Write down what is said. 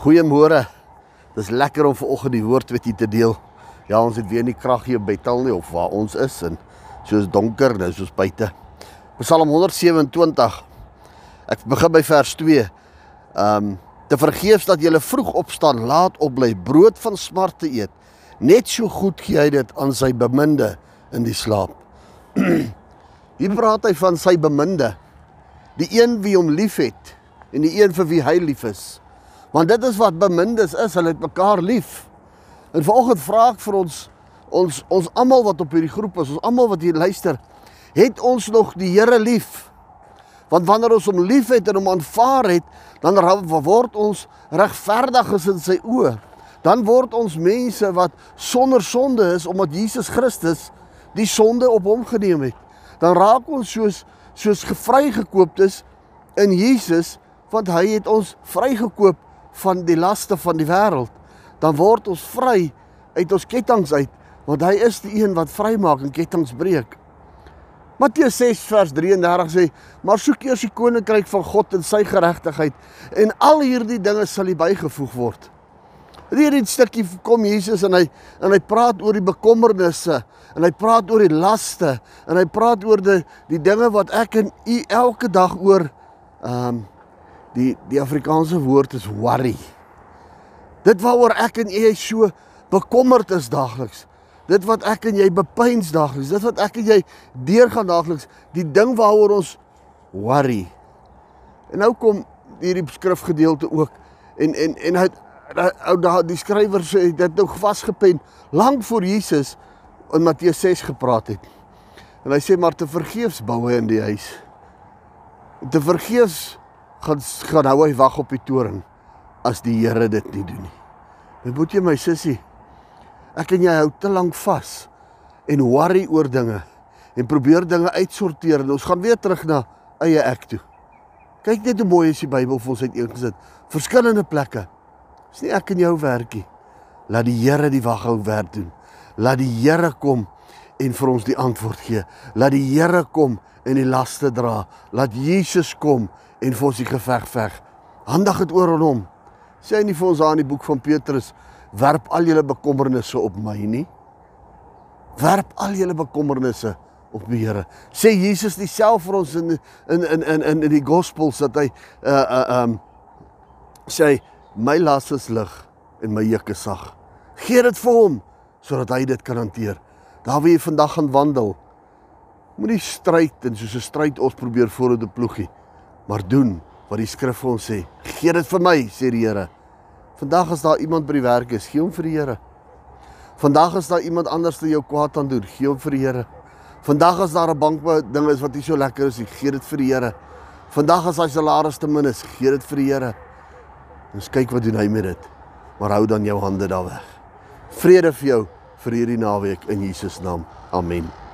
Goeiemôre. Dis lekker om vanoggend die woord met u te deel. Ja, ons het weer nie krag hier by Bethel nie of waar ons is en soos donker nou soos buite. Psalm 127. Ek begin by vers 2. Ehm um, te vergeefs dat jy vroeg opstaan, laat opbly, brood van smarte eet. Net so goed gee hy dit aan sy beminde in die slaap. Hier praat hy van sy beminde. Die een wie hom liefhet en die een vir wie hy lief is. Want dit is wat bemindes is, hulle het mekaar lief. En vanoggend vra ek vir ons ons ons almal wat op hierdie groep is, ons almal wat hier luister, het ons nog die Here lief? Want wanneer ons hom liefhet en hom aanvaar het, dan word ons regverdig in sy oë. Dan word ons mense wat sonder sonde is omdat Jesus Christus die sonde op hom geneem het. Dan raak ons soos soos gevrygekoop is in Jesus want hy het ons vrygekoop van die laste van die wêreld. Dan word ons vry uit ons kettinge uit, want hy is die een wat vrymaak en kettinge breek. Matteus 6 vers 33 sê: "Maar soek eers die koninkryk van God en sy geregtigheid, en al hierdie dinge sal u bygevoeg word." Hierdie stukkie kom Jesus en hy en hy praat oor die bekommernisse en hy praat oor die laste en hy praat oor die die dinge wat ek en u elke dag oor ehm um, die die Afrikaanse woord is worry. Dit waaroor ek en jy so bekommerd is daagliks. Dit wat ek en jy bepeins daagliks. Dit wat ek en jy deurgaan daagliks, die ding waaroor ons worry. En nou kom hierdie skrifgedeelte ook en en en hy ou daai die skrywer sê dit nou vasgepen lank voor Jesus in Matteus 6 gepraat het. En hy sê maar te vergeefs bou hy in die huis. Te vergeefs gaan gaan hou hy wag op die toring as die Here dit nie doen nie. My boetie my sussie, ek en jy hou te lank vas en worry oor dinge en probeer dinge uitsorteer en ons gaan weer terug na eie ek toe. Kyk net hoe mooi is die Bybel vir ons uiteengesit. Verskillende plekke. Dis nie ek en jou werkie. Laat die Here die waghou werk doen. Laat die Here kom en vir ons die antwoord gee. Laat die Here kom en die laste dra. Laat Jesus kom en vir ons die geveg veg. Handig dit oor aan hom. Sê hy nie vir ons daar in die boek van Petrus werp al julle bekommernisse op my nie. Werp al julle bekommernisse op die Here. Sê Jesus dieselfde vir ons in in in in in die gospels dat hy uh uh um sê my las is lig en my juk is sag. Gee dit vir hom sodat hy dit kan hanteer. Daar waar jy vandag gaan wandel, moenie stryd en soos 'n stryd ons probeer voor op die ploegie maar doen wat die skrif vir ons sê. Gee dit vir my, sê die Here. Vandag as daar iemand by die werk is, gee hom vir die Here. Vandag as daar iemand anders te jou kwaad aan doen, gee hom vir die Here. Vandag as daar 'n bank ding is wat nie so lekker is nie, gee dit vir die Here. Vandag as hy salaris te min is, gee dit vir die Here. Ons kyk wat doen hy met dit. Maar hou dan jou hande daar weg. Vrede vir jou vir hierdie naweek in Jesus naam. Amen.